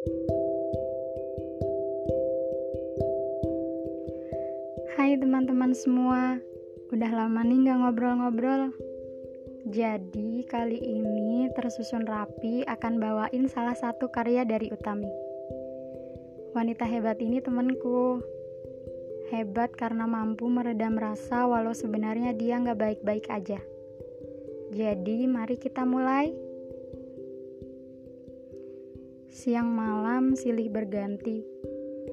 Hai teman-teman semua, udah lama nih gak ngobrol-ngobrol. Jadi kali ini tersusun rapi akan bawain salah satu karya dari Utami. Wanita hebat ini temanku. Hebat karena mampu meredam rasa walau sebenarnya dia gak baik-baik aja. Jadi mari kita mulai. Siang malam silih berganti,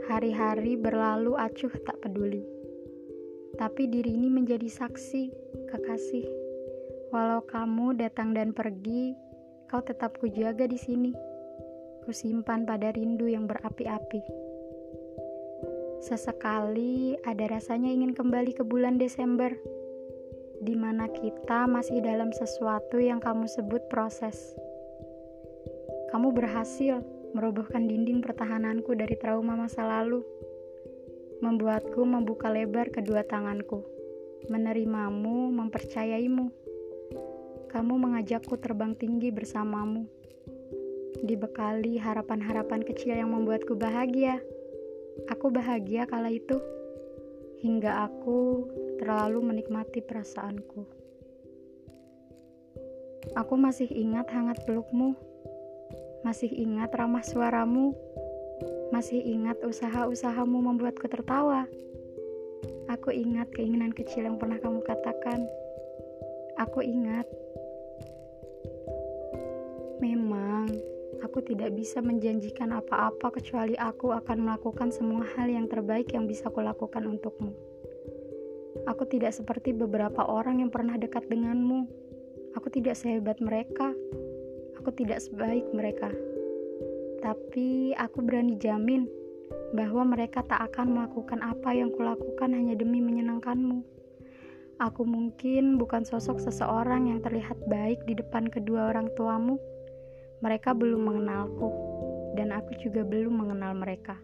hari-hari berlalu acuh tak peduli. Tapi diri ini menjadi saksi, kekasih. Walau kamu datang dan pergi, kau tetap kujaga di sini. Kusimpan pada rindu yang berapi-api. Sesekali ada rasanya ingin kembali ke bulan Desember, di mana kita masih dalam sesuatu yang kamu sebut proses. Kamu berhasil merobohkan dinding pertahananku dari trauma masa lalu, membuatku membuka lebar kedua tanganku, menerimamu, mempercayaimu. Kamu mengajakku terbang tinggi bersamamu, dibekali harapan-harapan kecil yang membuatku bahagia. Aku bahagia kala itu, hingga aku terlalu menikmati perasaanku. Aku masih ingat hangat pelukmu masih ingat ramah suaramu? Masih ingat usaha-usahamu membuatku tertawa? Aku ingat keinginan kecil yang pernah kamu katakan. Aku ingat. Memang, aku tidak bisa menjanjikan apa-apa kecuali aku akan melakukan semua hal yang terbaik yang bisa kulakukan untukmu. Aku tidak seperti beberapa orang yang pernah dekat denganmu. Aku tidak sehebat mereka aku tidak sebaik mereka. Tapi aku berani jamin bahwa mereka tak akan melakukan apa yang kulakukan hanya demi menyenangkanmu. Aku mungkin bukan sosok seseorang yang terlihat baik di depan kedua orang tuamu. Mereka belum mengenalku, dan aku juga belum mengenal mereka.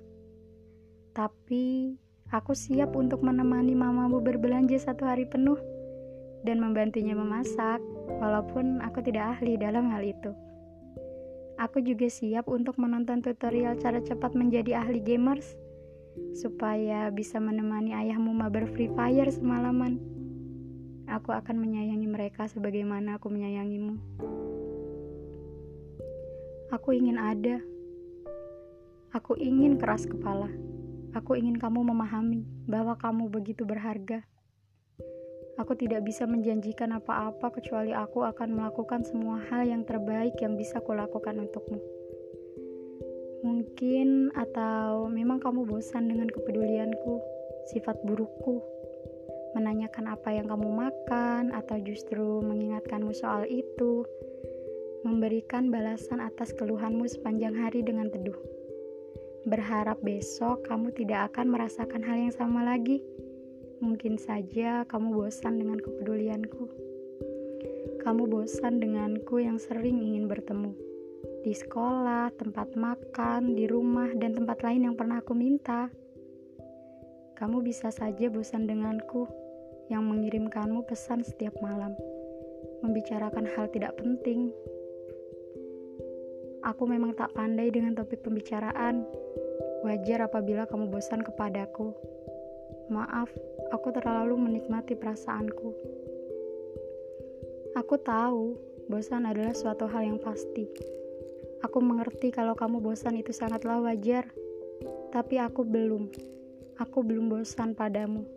Tapi aku siap untuk menemani mamamu berbelanja satu hari penuh dan membantunya memasak, walaupun aku tidak ahli dalam hal itu. Aku juga siap untuk menonton tutorial cara cepat menjadi ahli gamers supaya bisa menemani ayahmu mabar Free Fire semalaman. Aku akan menyayangi mereka sebagaimana aku menyayangimu. Aku ingin ada. Aku ingin keras kepala. Aku ingin kamu memahami bahwa kamu begitu berharga. Aku tidak bisa menjanjikan apa-apa kecuali aku akan melakukan semua hal yang terbaik yang bisa kulakukan untukmu. Mungkin atau memang kamu bosan dengan kepedulianku, sifat burukku, menanyakan apa yang kamu makan atau justru mengingatkanmu soal itu, memberikan balasan atas keluhanmu sepanjang hari dengan teduh. Berharap besok kamu tidak akan merasakan hal yang sama lagi Mungkin saja kamu bosan dengan kepedulianku. Kamu bosan denganku yang sering ingin bertemu di sekolah, tempat makan, di rumah, dan tempat lain yang pernah aku minta. Kamu bisa saja bosan denganku yang mengirimkanmu pesan setiap malam, membicarakan hal tidak penting. Aku memang tak pandai dengan topik pembicaraan. Wajar apabila kamu bosan kepadaku. Maaf, aku terlalu menikmati perasaanku. Aku tahu bosan adalah suatu hal yang pasti. Aku mengerti kalau kamu bosan itu sangatlah wajar, tapi aku belum. Aku belum bosan padamu.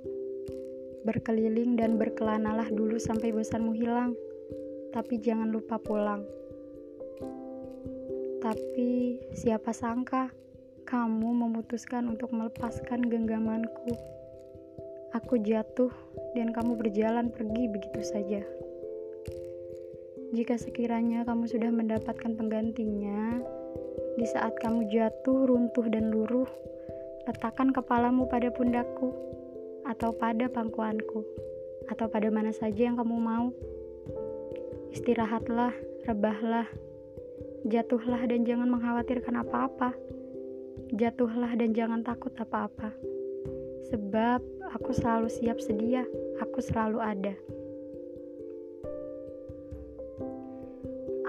Berkeliling dan berkelanalah dulu sampai bosanmu hilang, tapi jangan lupa pulang. Tapi siapa sangka kamu memutuskan untuk melepaskan genggamanku. Aku jatuh dan kamu berjalan pergi begitu saja. Jika sekiranya kamu sudah mendapatkan penggantinya, di saat kamu jatuh, runtuh, dan luruh, letakkan kepalamu pada pundakku, atau pada pangkuanku, atau pada mana saja yang kamu mau. Istirahatlah, rebahlah, jatuhlah, dan jangan mengkhawatirkan apa-apa. Jatuhlah dan jangan takut apa-apa, sebab Aku selalu siap sedia, aku selalu ada.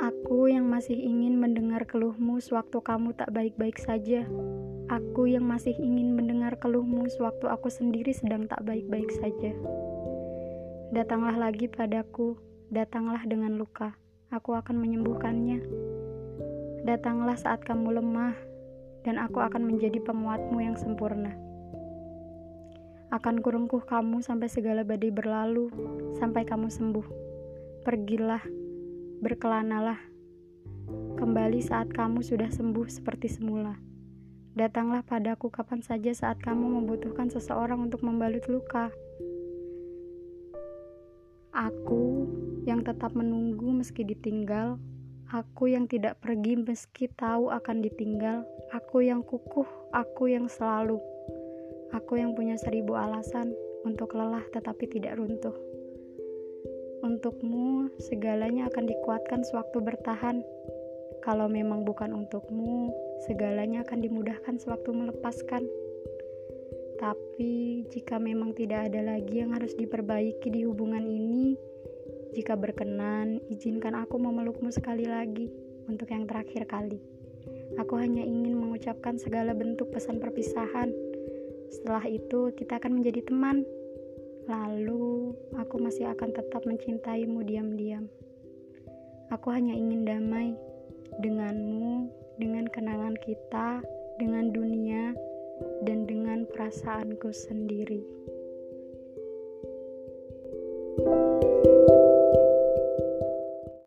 Aku yang masih ingin mendengar keluhmu sewaktu kamu tak baik-baik saja. Aku yang masih ingin mendengar keluhmu sewaktu aku sendiri sedang tak baik-baik saja. Datanglah lagi padaku, datanglah dengan luka. Aku akan menyembuhkannya. Datanglah saat kamu lemah, dan aku akan menjadi penguatmu yang sempurna. Akan kurungkuh kamu sampai segala badai berlalu, sampai kamu sembuh. Pergilah berkelanalah. Kembali saat kamu sudah sembuh seperti semula. Datanglah padaku kapan saja saat kamu membutuhkan seseorang untuk membalut luka. Aku yang tetap menunggu meski ditinggal, aku yang tidak pergi meski tahu akan ditinggal, aku yang kukuh, aku yang selalu, aku yang punya seribu alasan untuk lelah tetapi tidak runtuh. Untukmu, segalanya akan dikuatkan sewaktu bertahan. Kalau memang bukan untukmu, segalanya akan dimudahkan sewaktu melepaskan. Tapi, jika memang tidak ada lagi yang harus diperbaiki di hubungan ini, jika berkenan, izinkan aku memelukmu sekali lagi untuk yang terakhir kali. Aku hanya ingin mengucapkan segala bentuk pesan perpisahan. Setelah itu, kita akan menjadi teman. Lalu, aku masih akan tetap mencintaimu diam-diam. Aku hanya ingin damai denganmu, dengan kenangan kita, dengan dunia, dan dengan perasaanku sendiri.